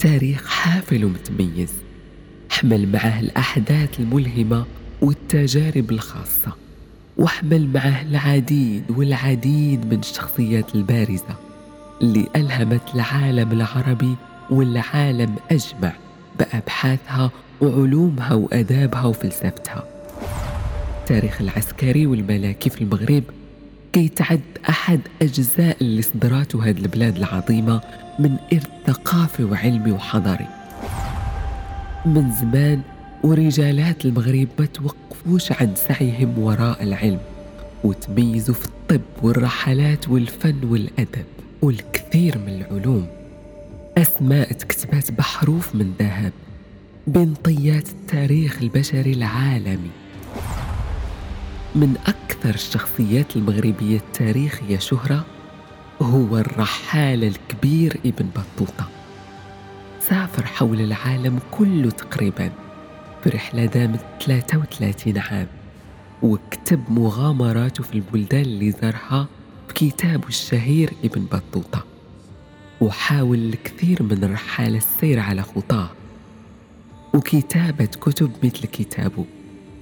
تاريخ حافل ومتميز حمل معه الأحداث الملهمة والتجارب الخاصة وحمل معه العديد والعديد من الشخصيات البارزة اللي ألهمت العالم العربي والعالم أجمع بأبحاثها وعلومها وأدابها وفلسفتها. التاريخ العسكري والملاكي في المغرب كيتعد أحد أجزاء اللي صدراته هذه البلاد العظيمة من إرث ثقافي وعلمي وحضاري من زمان ورجالات المغرب ما توقفوش عن سعيهم وراء العلم وتميزوا في الطب والرحلات والفن والأدب والكثير من العلوم. أسماء تكتبت بحروف من ذهب بين طيات التاريخ البشري العالمي. من أكثر الشخصيات المغربية التاريخية شهرة هو الرحالة الكبير ابن بطوطة. سافر حول العالم كله تقريبا في رحلة دامت 33 عام وكتب مغامراته في البلدان اللي زارها في كتابه الشهير ابن بطوطة. وحاول الكثير من الرحالة السير على خطاه وكتابة كتب مثل كتابه.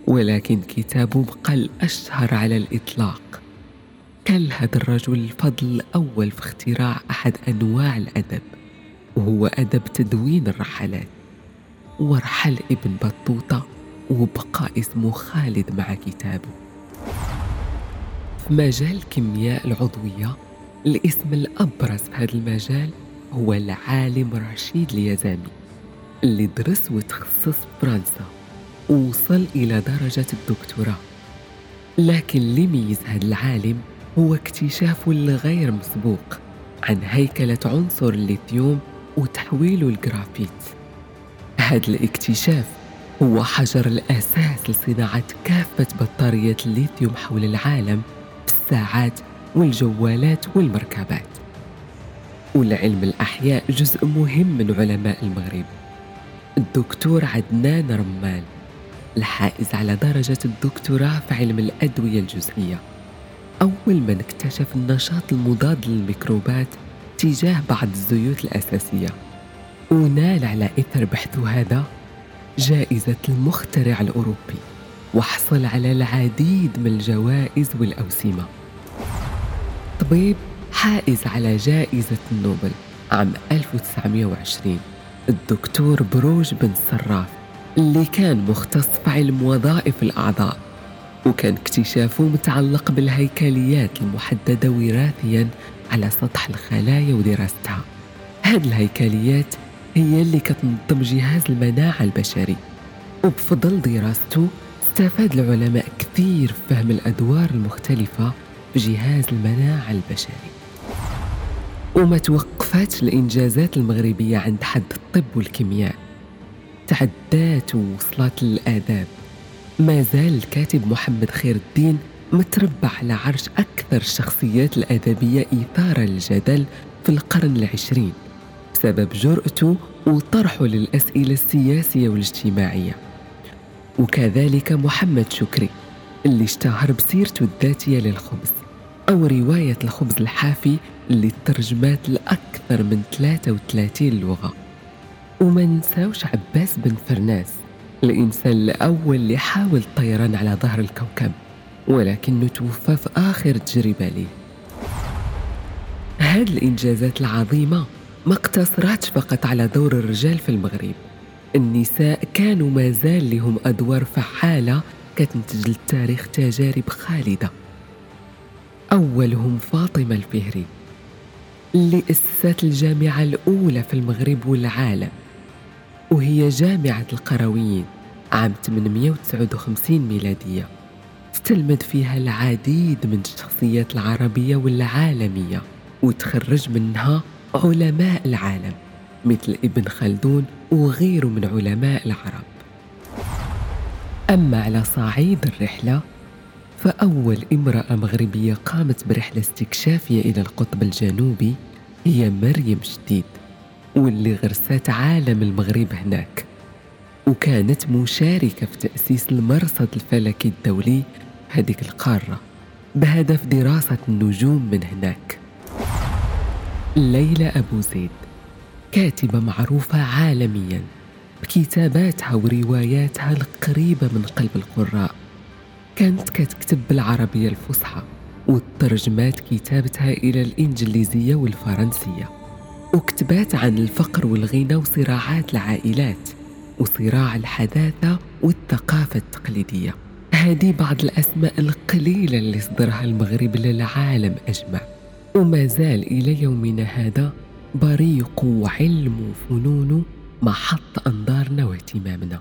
ولكن كتابه بقى الأشهر على الإطلاق. كل هذا الرجل الفضل الأول في اختراع أحد أنواع الأدب وهو أدب تدوين الرحلات. ورحل ابن بطوطة وبقى اسمه خالد مع كتابه. في مجال الكيمياء العضوية الاسم الأبرز في هذا المجال هو العالم رشيد اليزامي اللي درس وتخصص في فرنسا. ووصل إلى درجة الدكتوراه. لكن اللي ميز هذا العالم هو اكتشافه الغير مسبوق عن هيكلة عنصر الليثيوم وتحويله الجرافيت. هذا الاكتشاف هو حجر الأساس لصناعة كافة بطاريات الليثيوم حول العالم الساعات والجوالات والمركبات. والعلم الأحياء جزء مهم من علماء المغرب. الدكتور عدنان رمال الحائز على درجة الدكتوراه في علم الأدوية الجزئية. أول من اكتشف النشاط المضاد للميكروبات تجاه بعض الزيوت الأساسية. ونال على إثر بحثه هذا جائزة المخترع الأوروبي وحصل على العديد من الجوائز والأوسمة طبيب حائز على جائزة النوبل عام 1920 الدكتور بروج بن صراف. اللي كان مختص في علم وظائف الأعضاء وكان اكتشافه متعلق بالهيكليات المحددة وراثيا على سطح الخلايا ودراستها. هذه الهيكليات هي اللي كتنظم جهاز المناعة البشري وبفضل دراسته استفاد العلماء كثير في فهم الأدوار المختلفة في جهاز المناعة البشري. وما توقفاتش الإنجازات المغربية عند حد الطب والكيمياء. تعدات ووصلت للآداب ما زال الكاتب محمد خير الدين متربع على عرش أكثر الشخصيات الأدبية إثارة للجدل في القرن العشرين بسبب جرأته وطرحه للأسئلة السياسية والاجتماعية. وكذلك محمد شكري اللي اشتهر بسيرته الذاتية للخبز أو رواية الخبز الحافي اللي ترجمات لأكثر من 33 لغة. وما ننساوش عباس بن فرناس الإنسان الأول اللي حاول الطيران على ظهر الكوكب ولكنه توفى في آخر تجربة ليه هذه الإنجازات العظيمة ما اقتصرتش فقط على دور الرجال في المغرب. النساء كانوا ما زال لهم أدوار فعالة كتنتج للتاريخ تجارب خالدة. أولهم فاطمة الفهري اللي أسست الجامعة الأولى في المغرب والعالم. وهي جامعة القرويين عام 859 ميلادية. استلمد فيها العديد من الشخصيات العربية والعالمية وتخرج منها علماء العالم مثل ابن خلدون وغيره من علماء العرب. أما على صعيد الرحلة فأول امرأة مغربية قامت برحلة استكشافية إلى القطب الجنوبي هي مريم شديد. واللي غرست عالم المغرب هناك. وكانت مشاركة في تأسيس المرصد الفلكي الدولي هذيك القارة بهدف دراسة النجوم من هناك. ليلى أبو زيد كاتبة معروفة عالميا بكتاباتها ورواياتها القريبة من قلب القراء. كانت كتكتب بالعربية الفصحى وترجمات كتابتها إلى الإنجليزية والفرنسية. وكتبات عن الفقر والغنى وصراعات العائلات وصراع الحداثة والثقافة التقليدية. هذه بعض الأسماء القليلة اللي صدرها المغرب للعالم أجمع. وما زال إلى يومنا هذا بريق علم وفنون محط أنظارنا واهتمامنا.